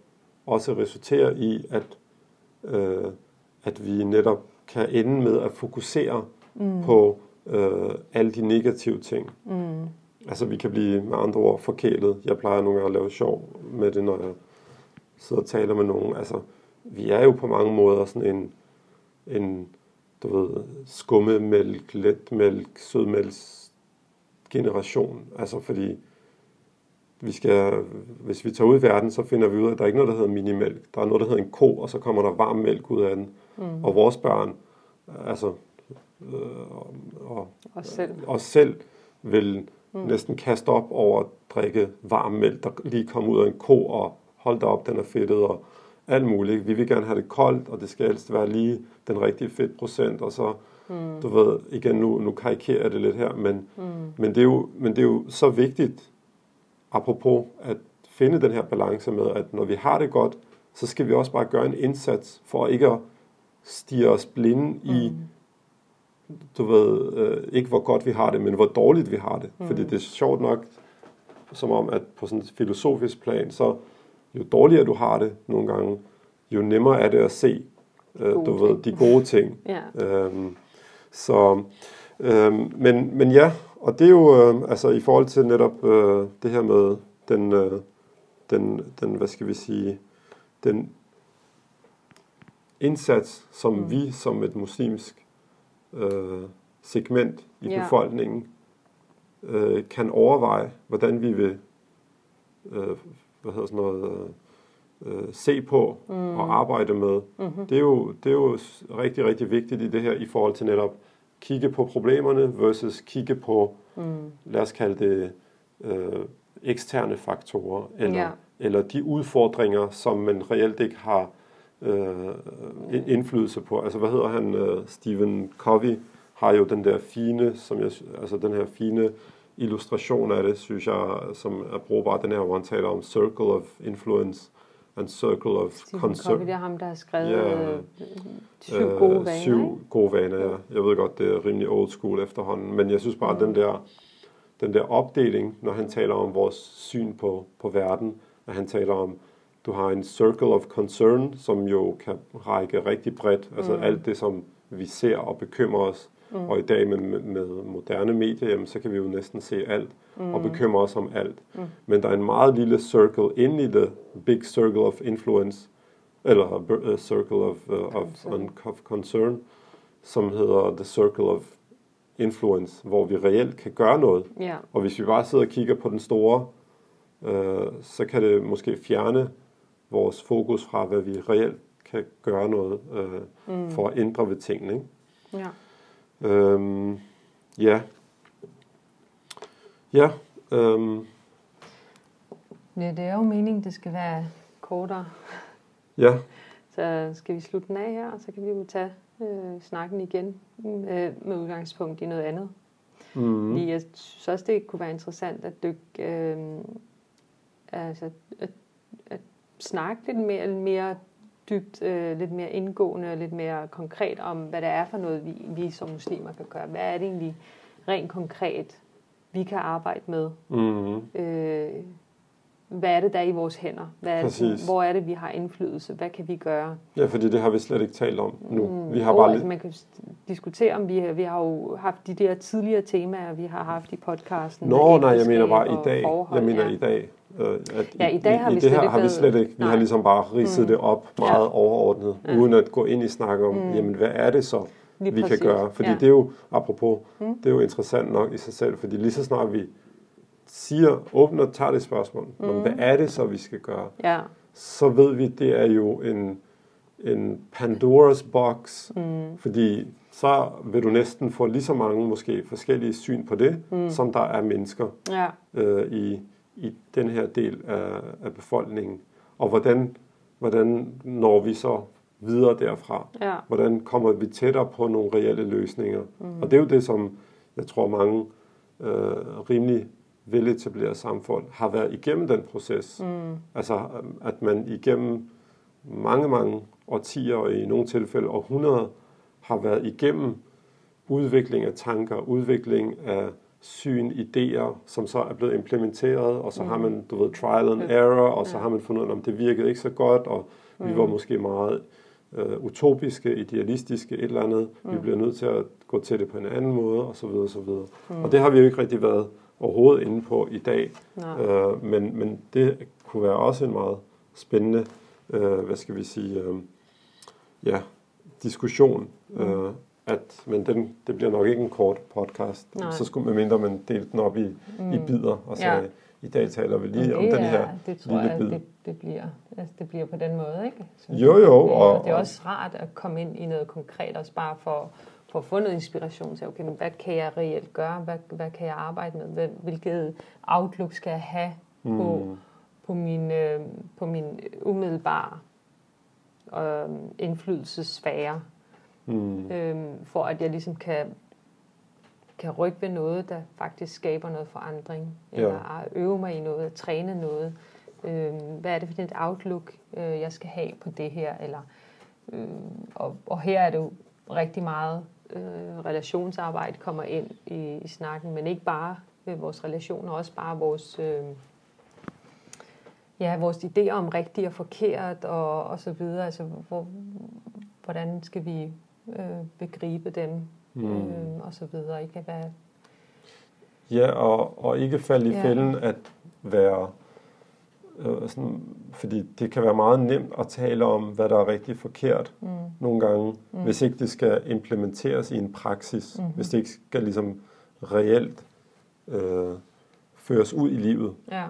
også resulterer i, at, øh, at vi netop kan ende med at fokusere mm. på øh, alle de negative ting. Mm. Altså vi kan blive med andre ord forkælet. Jeg plejer nogle gange at lave sjov med det, når jeg sidder og taler med nogen. Altså vi er jo på mange måder sådan en, en du ved, skummemælk, letmælk, sødmælks generation. Altså fordi vi skal, hvis vi tager ud i verden, så finder vi ud af, at der er ikke noget, der hedder minimælk. Der er noget, der hedder en ko, og så kommer der varm mælk ud af den. Mm. Og vores børn, altså øh, og, os selv, os selv vil mm. næsten kaste op over at drikke varm mælk, der lige kommer ud af en ko, og hold da op, den er fedtet, og alt muligt. Vi vil gerne have det koldt, og det skal helst være lige den rigtige fedtprocent, og så, mm. du ved, igen, nu, nu karikerer jeg det lidt her, men, mm. men, det er jo, men det er jo så vigtigt, apropos at finde den her balance med, at når vi har det godt, så skal vi også bare gøre en indsats for ikke at stige os blinde i, mm. du ved, øh, ikke hvor godt vi har det, men hvor dårligt vi har det. Mm. Fordi det er sjovt nok, som om at på sådan et filosofisk plan, så jo dårligere du har det nogle gange, jo nemmere er det at se, øh, du ting. ved, de gode ting. ja. øhm, så, øhm, men, men ja, og det er jo øh, altså i forhold til netop øh, det her med den, øh, den, den, hvad skal vi sige, den indsats, som mm. vi som et muslimsk øh, segment i yeah. befolkningen øh, kan overveje, hvordan vi vil, øh, hvad hedder sådan noget, øh, øh, se på mm. og arbejde med. Mm-hmm. Det, er jo, det er jo rigtig, rigtig vigtigt i det her i forhold til netop kigge på problemerne versus kigge på, mm. lad os kalde det, øh, eksterne faktorer, eller, ja. eller de udfordringer, som man reelt ikke har øh, indflydelse på. Altså, hvad hedder han? Uh, Stephen Covey har jo den der fine, som jeg, altså den her fine illustration af det, synes jeg, som er brugbar, den her, hvor han taler om circle of influence and circle of concern. det er ham, der har skrevet ja, øh, syv øh, gode vaner, Syv ikke? gode vaner, ja. Jeg ved godt, det er rimelig old school efterhånden, men jeg synes bare, mm. den der den der opdeling, når han taler om vores syn på, på verden, at han taler om, du har en circle of concern, som jo kan række rigtig bredt, altså mm. alt det, som vi ser og bekymrer os, mm. og i dag med, med moderne medier, jamen, så kan vi jo næsten se alt, mm. og bekymre os om alt. Mm. Men der er en meget lille circle ind i the big circle of influence, eller a circle of, uh, of, of concern, som hedder the circle of influence, hvor vi reelt kan gøre noget. Ja. Og hvis vi bare sidder og kigger på den store, øh, så kan det måske fjerne vores fokus fra, hvad vi reelt kan gøre noget øh, mm. for at ændre ved tingene. Ikke? Ja. Øhm, ja. Ja. Øhm. Ja, det er jo meningen, det skal være kortere. Ja. Så skal vi slutte den af her, og så kan vi jo tage øh, snakken igen øh, med udgangspunkt i noget andet. Mm. Fordi jeg synes også, det kunne være interessant at dykke, øh, altså at, at snakke lidt mere, mere dybt, øh, lidt mere indgående og lidt mere konkret om, hvad det er for noget, vi, vi som muslimer kan gøre. Hvad er det egentlig rent konkret, vi kan arbejde med? Mm. Øh, hvad er det, der er i vores hænder? Hvad er det, hvor er det, vi har indflydelse? Hvad kan vi gøre? Ja, fordi det har vi slet ikke talt om nu. Mm, vi har bare altså, man kan diskutere, om vi, vi har jo haft de der tidligere temaer, vi har haft i podcasten. Nå, nej, jeg mener bare i dag. Forhold, jeg mener ja. i dag. Øh, at ja, i dag har i, vi i det her har vi slet ikke. Vi nej. har ligesom bare ridset mm. det op meget ja. overordnet, ja. uden at gå ind i snak om, mm. jamen hvad er det så, lige vi præcis. kan gøre? Fordi ja. det er jo, apropos, mm. det er jo interessant nok i sig selv, fordi lige så snart vi siger, åbner og tager det spørgsmål, mm. hvad er det så, vi skal gøre? Ja. Så ved vi, det er jo en, en Pandoras box, mm. fordi så vil du næsten få lige så mange måske forskellige syn på det, mm. som der er mennesker ja. øh, i, i den her del af, af befolkningen. Og hvordan, hvordan når vi så videre derfra? Ja. Hvordan kommer vi tættere på nogle reelle løsninger? Mm. Og det er jo det, som jeg tror mange øh, rimelig veletableret samfund har været igennem den proces. Mm. Altså, at man igennem mange, mange årtier, og i nogle tilfælde århundreder, har været igennem udvikling af tanker, udvikling af syn, idéer, som så er blevet implementeret, og så mm. har man, du ved, trial and error, og så ja. har man fundet ud af, om det virkede ikke så godt, og mm. vi var måske meget øh, utopiske, idealistiske, et eller andet. Mm. Vi bliver nødt til at gå til det på en anden måde, og så videre, og så videre. Mm. Og det har vi jo ikke rigtig været overhovedet inde på i dag. Øh, men, men det kunne være også en meget spændende, øh, hvad skal vi sige, øh, ja, diskussion. Mm. Øh, at, men den, det bliver nok ikke en kort podcast. Nej. Så skulle man mindre man delte den op i, mm. i bidder, og så ja. i dag taler vi lige om den her det tror lille jeg, bid. Det, det, bliver, altså det bliver på den måde, ikke? Så jo, jo. Og, og det er også rart at komme ind i noget konkret, også bare for for at få noget inspiration til, okay, hvad kan jeg reelt gøre? Hvad, hvad kan jeg arbejde med? Hvilket outlook skal jeg have på, mm. på, min, øh, på min umiddelbare øh, indflydelsesfære? Mm. Øh, for at jeg ligesom kan, kan rykke ved noget, der faktisk skaber noget forandring. Eller øve mig i noget, træne noget. Øh, hvad er det for et outlook, øh, jeg skal have på det her? Eller, øh, og, og her er det jo rigtig meget øh, relationsarbejde kommer ind i, i snakken, men ikke bare øh, vores relationer, også bare vores, øh, ja, vores idéer om rigtigt og forkert og, og så videre. Altså, hvor, hvordan skal vi øh, begribe dem mm. øh, og så videre. Ikke? Hvad... Ja, og, og ikke falde i ja. fælden at være Øh, sådan, fordi det kan være meget nemt at tale om, hvad der er rigtig forkert mm. nogle gange, mm. hvis ikke det skal implementeres i en praksis, mm-hmm. hvis det ikke skal ligesom reelt øh, føres ud i livet. Ja.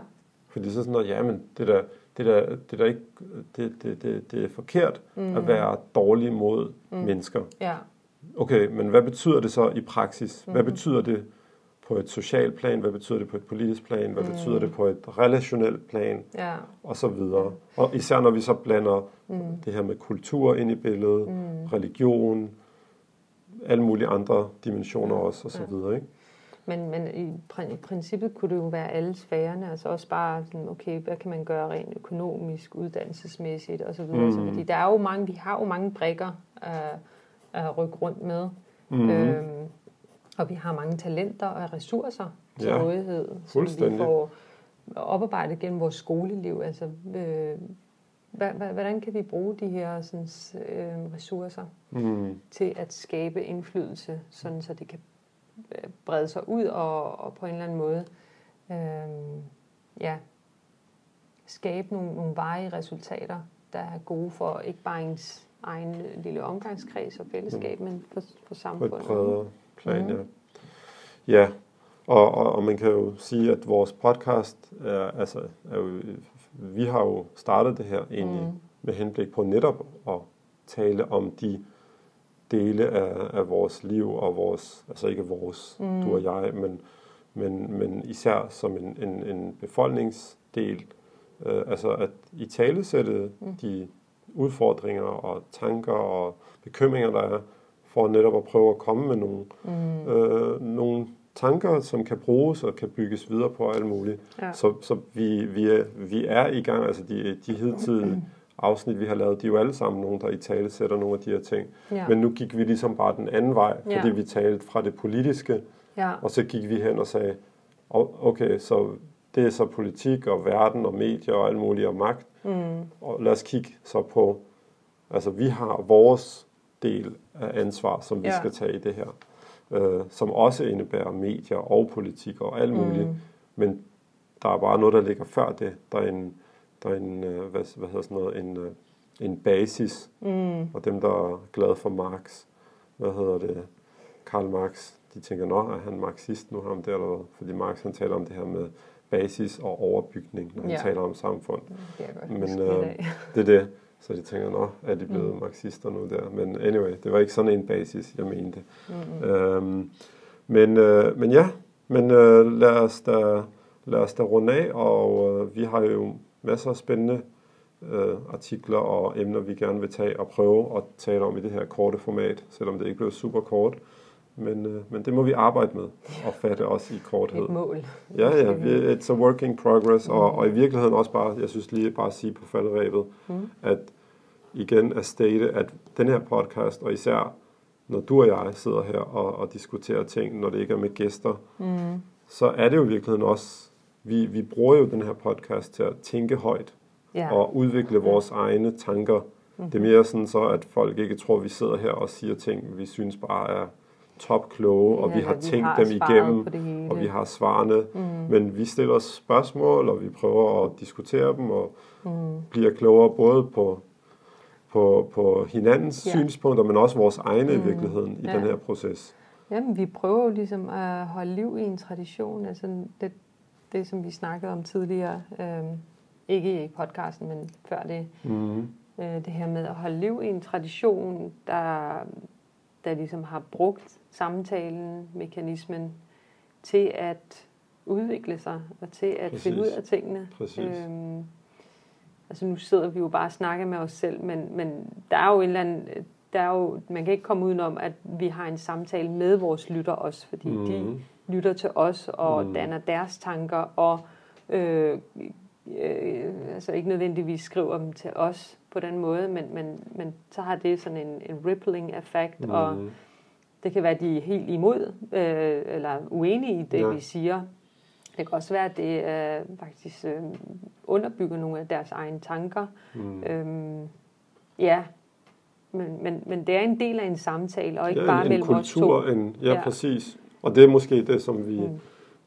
Fordi så sådan noget, ja, men det der, det, der, det, der ikke, det, det, det, det er forkert mm. at være dårlig mod mm. mennesker. Ja. Okay, men hvad betyder det så i praksis? Hvad mm. betyder det på et socialt plan? Hvad betyder det på et politisk plan? Hvad mm. betyder det på et relationelt plan? Ja. Og så videre. Og især når vi så blander mm. det her med kultur ind i billedet, mm. religion, alle mulige andre dimensioner også, og så videre, ikke? Men, men i, i princippet kunne det jo være alle sfærerne, altså også bare sådan, okay, hvad kan man gøre rent økonomisk, uddannelsesmæssigt osv. Mm. Altså, fordi der er jo mange, vi har jo mange brikker at, at rykke rundt med. Mm. Øhm, og vi har mange talenter og ressourcer til ja, rådighed, som vi får oparbejdet gennem vores skoleliv. Altså, øh, hvordan kan vi bruge de her sådan, øh, ressourcer mm. til at skabe indflydelse, sådan så det kan øh, brede sig ud og, og på en eller anden måde øh, ja, skabe nogle, nogle varige resultater, der er gode for ikke bare ens egen lille omgangskreds og fællesskab, mm. men for, for samfundet. På et bredere plan, mm. ja. Ja, og, og, og man kan jo sige, at vores podcast er, altså, er jo, vi har jo startet det her egentlig mm. med henblik på netop at tale om de dele af, af vores liv og vores, altså ikke vores, mm. du og jeg, men, men, men især som en, en, en befolkningsdel, øh, altså at i tale sætte mm. de udfordringer og tanker og bekymringer, der er, for netop at prøve at komme med nogle, mm. øh, nogle tanker, som kan bruges og kan bygges videre på alt muligt. Ja. Så, så vi, vi, er, vi er i gang, altså de, de hidtidige afsnit, vi har lavet, de er jo alle sammen nogen, der i tale sætter nogle af de her ting. Ja. Men nu gik vi ligesom bare den anden vej, fordi ja. vi talte fra det politiske, ja. og så gik vi hen og sagde, okay, så det er så politik og verden og medier og alt muligt og magt. Mm. Og lad os kigge så på, altså vi har vores del af ansvar, som vi ja. skal tage i det her øh, som også indebærer medier og politik og alt muligt. Mm. Men der er bare noget, der ligger før det. Der er en, der er en øh, hvad, hvad hedder sådan noget, en, øh, en basis. Mm. Og dem, der er glade for Marx, hvad hedder det, Karl Marx, de tænker, nå, er han marxist nu ham der, eller Fordi Marx, han taler om det her med basis og overbygning, når han ja. taler om samfund. Det er Men øh, det er det. Så de tænker, nå, er de blevet mm. marxister nu der? Men anyway, det var ikke sådan en basis, jeg mente. Mm-hmm. Øhm, men, øh, men ja, men øh, lad, os da, lad os da runde af, og øh, vi har jo masser af spændende øh, artikler og emner, vi gerne vil tage og prøve at tale om i det her korte format, selvom det ikke blev super kort. Men, øh, men det må vi arbejde med og fatte også i korthed. Et mål. Ja, ja, vi, it's a working progress, mm. og, og i virkeligheden også bare, jeg synes lige bare at sige på falderæbet, mm. at igen at state, at den her podcast, og især når du og jeg sidder her og, og diskuterer ting, når det ikke er med gæster, mm. så er det jo i virkeligheden også, vi, vi bruger jo den her podcast til at tænke højt, yeah. og udvikle vores egne tanker. Mm-hmm. Det er mere sådan så, at folk ikke tror, at vi sidder her og siger ting, vi synes bare er top kloge, og ja, vi har vi tænkt har dem igennem, og vi har svarene. Mm. Men vi stiller spørgsmål, og vi prøver at diskutere dem, og mm. bliver klogere både på, på, på hinandens ja. synspunkter, men også vores egne mm. i virkeligheden i ja. den her proces. Jamen, vi prøver jo ligesom at holde liv i en tradition, altså det, det som vi snakkede om tidligere, øh, ikke i podcasten, men før det, mm. øh, det her med at holde liv i en tradition, der, der ligesom har brugt samtalen, mekanismen, til at udvikle sig, og til at Præcis. finde ud af tingene. Præcis. Øhm, altså nu sidder vi jo bare og snakker med os selv, men, men der er jo en eller anden, der er jo, man kan ikke komme udenom, at vi har en samtale med vores lytter også, fordi mm. de mhm. Lytter til os og mm. danner deres tanker, og øh, øh, altså ikke nødvendigvis skriver dem til os på den måde, men, men, men så har det sådan en, en rippling effekt, mm. og det kan være, at de er helt imod, øh, eller uenige i det, ja. vi siger. Det kan også være, at det øh, faktisk øh, underbygger nogle af deres egne tanker. Mm. Øhm, ja, men, men, men det er en del af en samtale, og ikke ja, bare en, mellem kultur, os to. En, ja, ja, præcis. Og det er måske det, som vi, mm.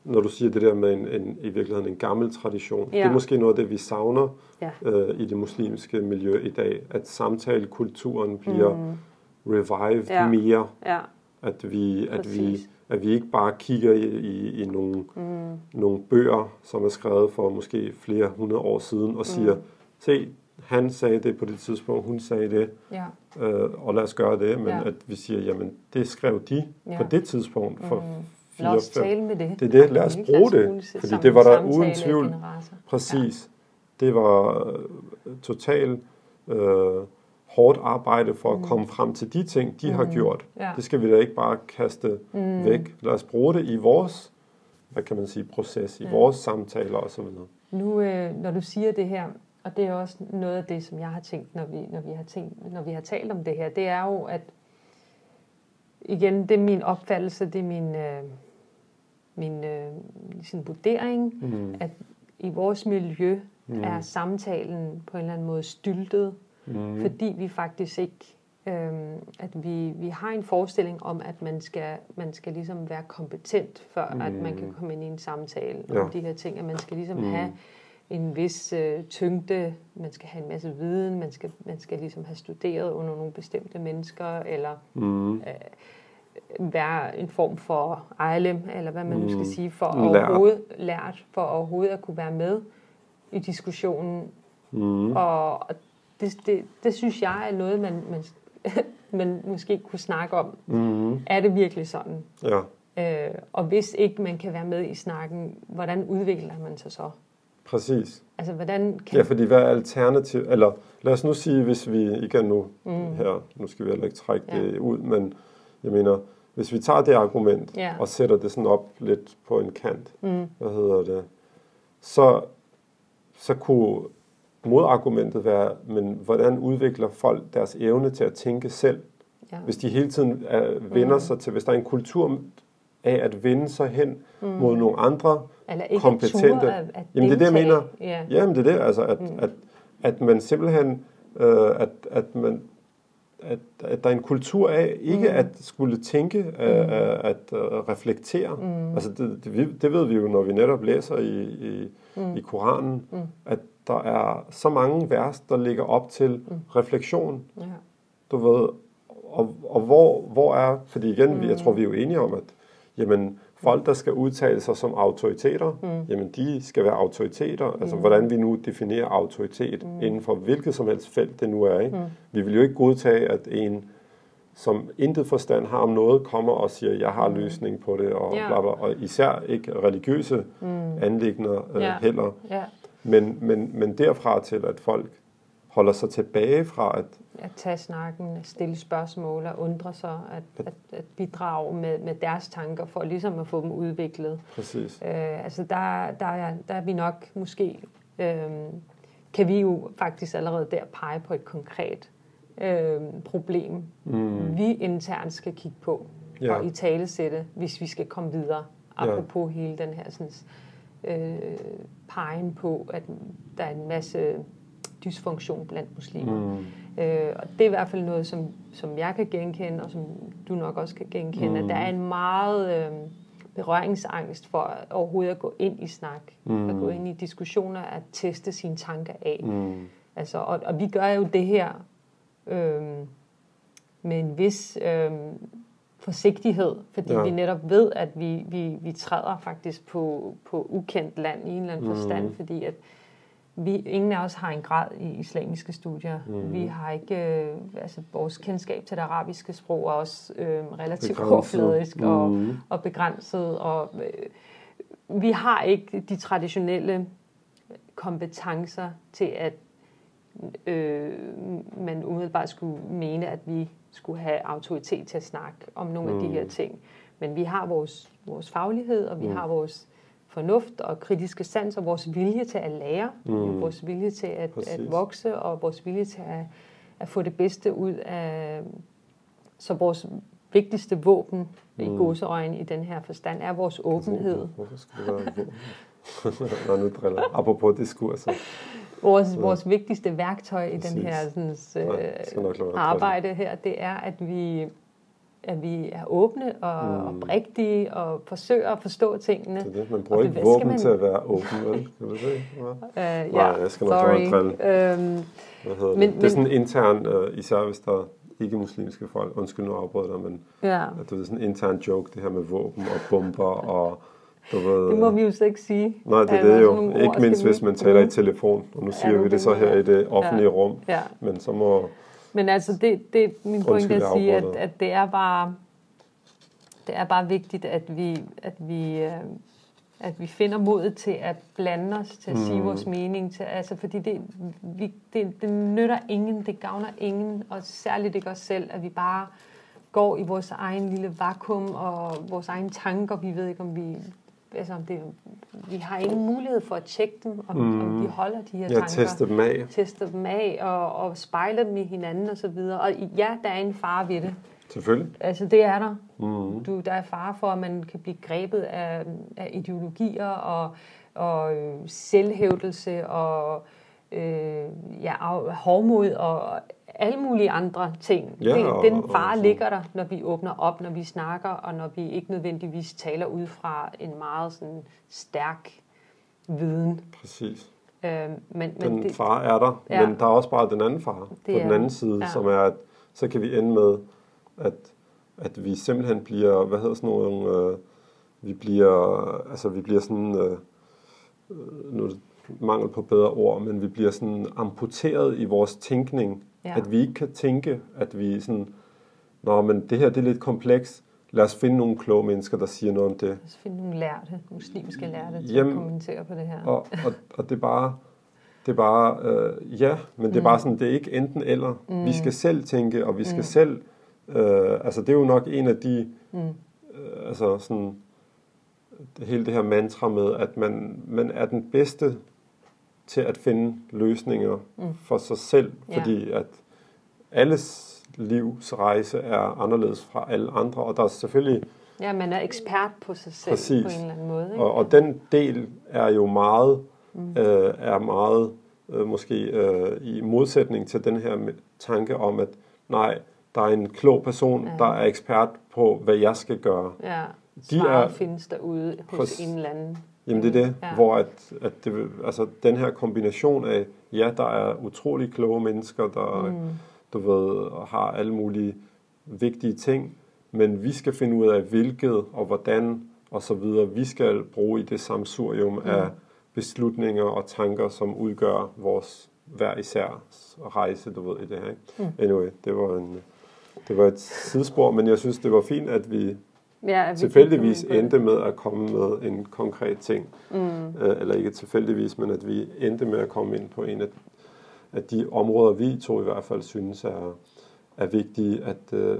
når du siger det der med en, en, i virkeligheden en gammel tradition, ja. det er måske noget af det, vi savner ja. øh, i det muslimske miljø i dag, at samtalekulturen bliver mm. revived ja. mere. Ja. At vi, at vi, at vi ikke bare kigger i, i, i nogle, mm. nogle bøger, som er skrevet for måske flere hundrede år siden, og siger, mm. se, han sagde det på det tidspunkt, hun sagde det, Ja. øh, og lad os gøre det, men Ja. at vi siger, jamen det skrev de Ja. på det tidspunkt for Mm. Lad os tale med det. Det er det, lad os bruge det, fordi det var der uden tvivl. Præcis. Det var øh, totalt øh, hårdt arbejde for at Mm. komme frem til de ting, de har Mm. gjort. Ja. Det skal vi da ikke bare kaste Mm. væk. Lad os bruge det i vores, hvad kan man sige, proces, i Ja. vores samtaler osv. Nu, øh, når du siger det her, og det er også noget af det, som jeg har tænkt, når vi, når vi har tænkt, når vi har talt om det her, det er jo, at igen, det er min opfattelse, det er min, øh, min øh, sin vurdering, Mm. at i vores miljø Mm. er samtalen på en eller anden måde styltet, Mm. fordi vi faktisk ikke, øh, at vi, vi har en forestilling om, at man skal, man skal ligesom være kompetent, før mm. at man kan Mm. komme ind i en samtale Ja. om de her ting, at man skal ligesom Mm. have en vis øh, tyngde, man skal have en masse viden, man skal, man skal ligesom have studeret under nogle bestemte mennesker, eller Mm. være en form for ejlem, eller hvad man nu skal Mm. sige, for Lært. overhovedet, lært, for overhovedet at kunne være med i diskussionen. Mm. Og og det, det, det synes jeg er noget, man, man, man måske kunne snakke om. Mm. Er det virkelig sådan? Ja. Øh, og hvis ikke man kan være med i snakken, hvordan udvikler man sig så? Præcis. Altså, hvordan kan... Ja, fordi hvad er alternativ? Eller lad os nu sige, hvis vi igen nu Mm. her, nu skal vi heller ikke trække Ja. det ud, men jeg mener, hvis vi tager det argument Ja. og sætter det sådan op lidt på en kant, Mm. hvad hedder det, så, så kunne modargumentet være, men hvordan udvikler folk deres evne til at tænke selv, Ja. hvis de hele tiden er, vender Mm. sig til, hvis der er en kultur af at vende sig hen mm. mod nogle andre Eller ikke kompetente. at, at Jamen, det er det, jeg mener. Ja. Jamen, det er det, altså, at, mm. at, at man simpelthen, øh, at, at man, at, at der er en kultur af ikke mm. at skulle tænke, mm. at, at uh, reflektere. Mm. Altså, det, det, det ved vi jo, når vi netop læser i, i, mm. i Koranen, mm. at der er så mange vers, der ligger op til mm. refleksion. Ja. Du ved, og, og hvor, hvor er, fordi igen, mm. jeg tror, vi er jo enige om, at jamen, folk, der skal udtale sig som autoriteter, mm. jamen, de skal være autoriteter. Altså, hvordan vi nu definerer autoritet mm. inden for hvilket som helst felt det nu er. Ikke? Mm. Vi vil jo ikke godtage, at en, som intet forstand har om noget, kommer og siger, jeg har løsning på det, og, Ja. bla, bla, og især ikke religiøse mm. anlægner øh, Ja. heller. ja. Men, men, men derfra til, at folk holder sig tilbage fra at At tage snakken, stille spørgsmål og undre sig, at, at, at bidrage med, med deres tanker, for ligesom at få dem udviklet. præcis. Øh, altså der, der, er, der er vi nok måske, øh, kan vi jo faktisk allerede der pege på et konkret øh, problem, mm. vi internt skal kigge på Ja. og i talesætte, hvis vi skal komme videre. Apropos hele den her sådan, øh, pegen på, at der er en masse dysfunktion blandt muslimer. Mm. Øh, og det er i hvert fald noget, som, som jeg kan genkende, og som du nok også kan genkende, mm. at der er en meget øh, berøringsangst for at overhovedet at gå ind i snak, mm. at gå ind i diskussioner, at teste sine tanker af. Mm. Altså, og, og vi gør jo det her øh, med en vis øh, forsigtighed, fordi Ja. vi netop ved, at vi, vi, vi træder faktisk på, på ukendt land i en eller anden Mhm. forstand, fordi at vi, ingen af os har en grad i islamiske studier. Mm. Vi har ikke, øh, altså vores kendskab til det arabiske sprog er også øh, relativt overfladisk og, Mhm. og begrænset, og øh, vi har ikke de traditionelle kompetencer til at øh, man umiddelbart skulle mene, at vi skulle have autoritet til at snakke om nogle mm. af de her ting. Men vi har vores, vores faglighed, og vi mm. har vores fornuft og kritiske sans, og vores vilje til at lære, mm. vores vilje til at, at vokse, og vores vilje til at, at få det bedste ud af... Så vores vigtigste våben mm. i godseøjne i den her forstand er vores åbenhed. Hvorfor skal det være Nå, nu driller. Apropos diskurser. Vores, ja. vores vigtigste værktøj i Præcis. den her sådan, øh, arbejde her, det er, at vi, at vi er åbne og mm. oprigtige og forsøger at forstå tingene. Det er det. Man bruger ikke våben man... til at være åben, vel? Kan du se? Ja, uh, ja, jeg skal nok sorry. Øhm, Hvad hedder men, det? det er sådan intern, uh, især hvis der ikke muslimske folk, undskyld nu afbryder dig, men ja. at det er sådan en intern joke, det her med våben og bomber og Du ved, det må vi jo så ikke sige. Nej, det er det jo. Ikke mindst, hvis man taler i telefon. Og nu siger ja, vi det så her i det offentlige ja. rum. Ja. Men så må... Men altså, det, det min pointe er at sige, at, at det er bare... Det er bare vigtigt, at vi, at vi, øh, at vi finder modet til at blande os, til at mm. sige vores mening. Til, altså, fordi det, vi, det, det nytter ingen, det gavner ingen, og særligt ikke os selv, at vi bare går i vores egen lille vakuum og vores egen tanker. Vi ved ikke, om vi altså, det, vi har ingen mulighed for at tjekke dem, om, mm. om de holder de her ja, tanker. teste dem af. Teste dem af og, og spejle dem i hinanden og så videre. Og ja, der er en far ved det. Selvfølgelig. Altså, det er der. Mm. Du, der er far for, at man kan blive grebet af, af ideologier og, og øh, selvhævdelse og øh, ja, hårdmod og alle mulige andre ting. Ja, den, og, den fare og, ligger der, når vi åbner op, når vi snakker, og når vi ikke nødvendigvis taler ud fra en meget sådan stærk viden. Præcis. Øh, men, den men det, far er der, ja, men der er også bare den anden far på den anden side, ja. som er, at så kan vi ende med, at, at vi simpelthen bliver, hvad hedder sådan nogle, øh, vi bliver, altså vi bliver sådan, øh, øh nu er det mangel på bedre ord, men vi bliver sådan amputeret i vores tænkning, Ja. At vi ikke kan tænke, at vi sådan, nå, men det her det er lidt kompleks. Lad os finde nogle kloge mennesker, der siger noget om det. Lad os finde nogle lærte, muslimske lærte til Jamen, at kommentere på det her. Og, og, og det er bare, det er bare, øh, ja, men det er mm. bare sådan, det er ikke enten eller. Mm. Vi skal selv tænke, og vi skal mm. selv, øh, altså det er jo nok en af de, mm. øh, altså sådan, det, hele det her mantra med, at man, man er den bedste til at finde løsninger mm. for sig selv, fordi ja. at alles livsrejse er anderledes fra alle andre, og der er selvfølgelig... Ja, man er ekspert på sig selv præcis. på en eller anden måde. Ikke? Og, og den del er jo meget, mm. øh, er meget øh, måske øh, i modsætning til den her tanke om, at nej, der er en klog person, ja. der er ekspert på, hvad jeg skal gøre. Ja, de er, findes derude hos en eller anden Jamen det er det, ja. hvor at, at det, altså, den her kombination af, ja, der er utrolig kloge mennesker, der mm. du ved, har alle mulige vigtige ting, men vi skal finde ud af, hvilket og hvordan og så videre, vi skal bruge i det samsurium mm. af beslutninger og tanker, som udgør vores hver især rejse, du ved, i det her. Ikke? Mm. Anyway, det var, en, det var et sidespor, men jeg synes, det var fint, at vi ja, tilfældigvis endte med at komme med en konkret ting. Mm. Øh, eller ikke tilfældigvis, men at vi endte med at komme ind på en af, af de områder, vi to i hvert fald synes er, er vigtige at uh,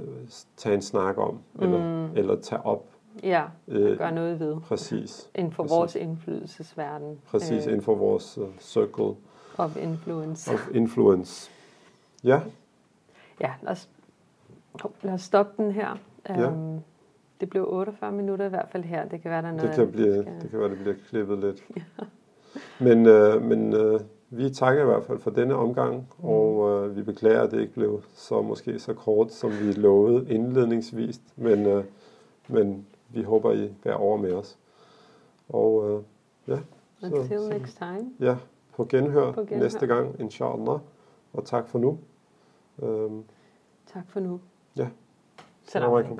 tage en snak om, mm. eller, eller tage op. Ja, øh, gøre noget ved. Præcis. Inden for præcis. vores indflydelsesverden. Præcis, øh, inden for vores uh, circle. Of influence. Of influence. Ja. Ja, lad os, lad os stoppe den her. Ja. Um, det blev 48 minutter i hvert fald her. Det kan være, der er noget det kan, blive, skal... det kan være, det bliver klippet lidt. ja. Men, øh, men øh, vi takker i hvert fald for denne omgang, mm. og øh, vi beklager, at det ikke blev så måske så kort, som vi lovede indledningsvis. Men, øh, men vi håber, I bærer over med os. Og øh, ja. Until så, next time. Ja, på genhør, på genhør næste gang, inshallah. Og tak for nu. Øhm, tak for nu. Ja. Salam alaikum.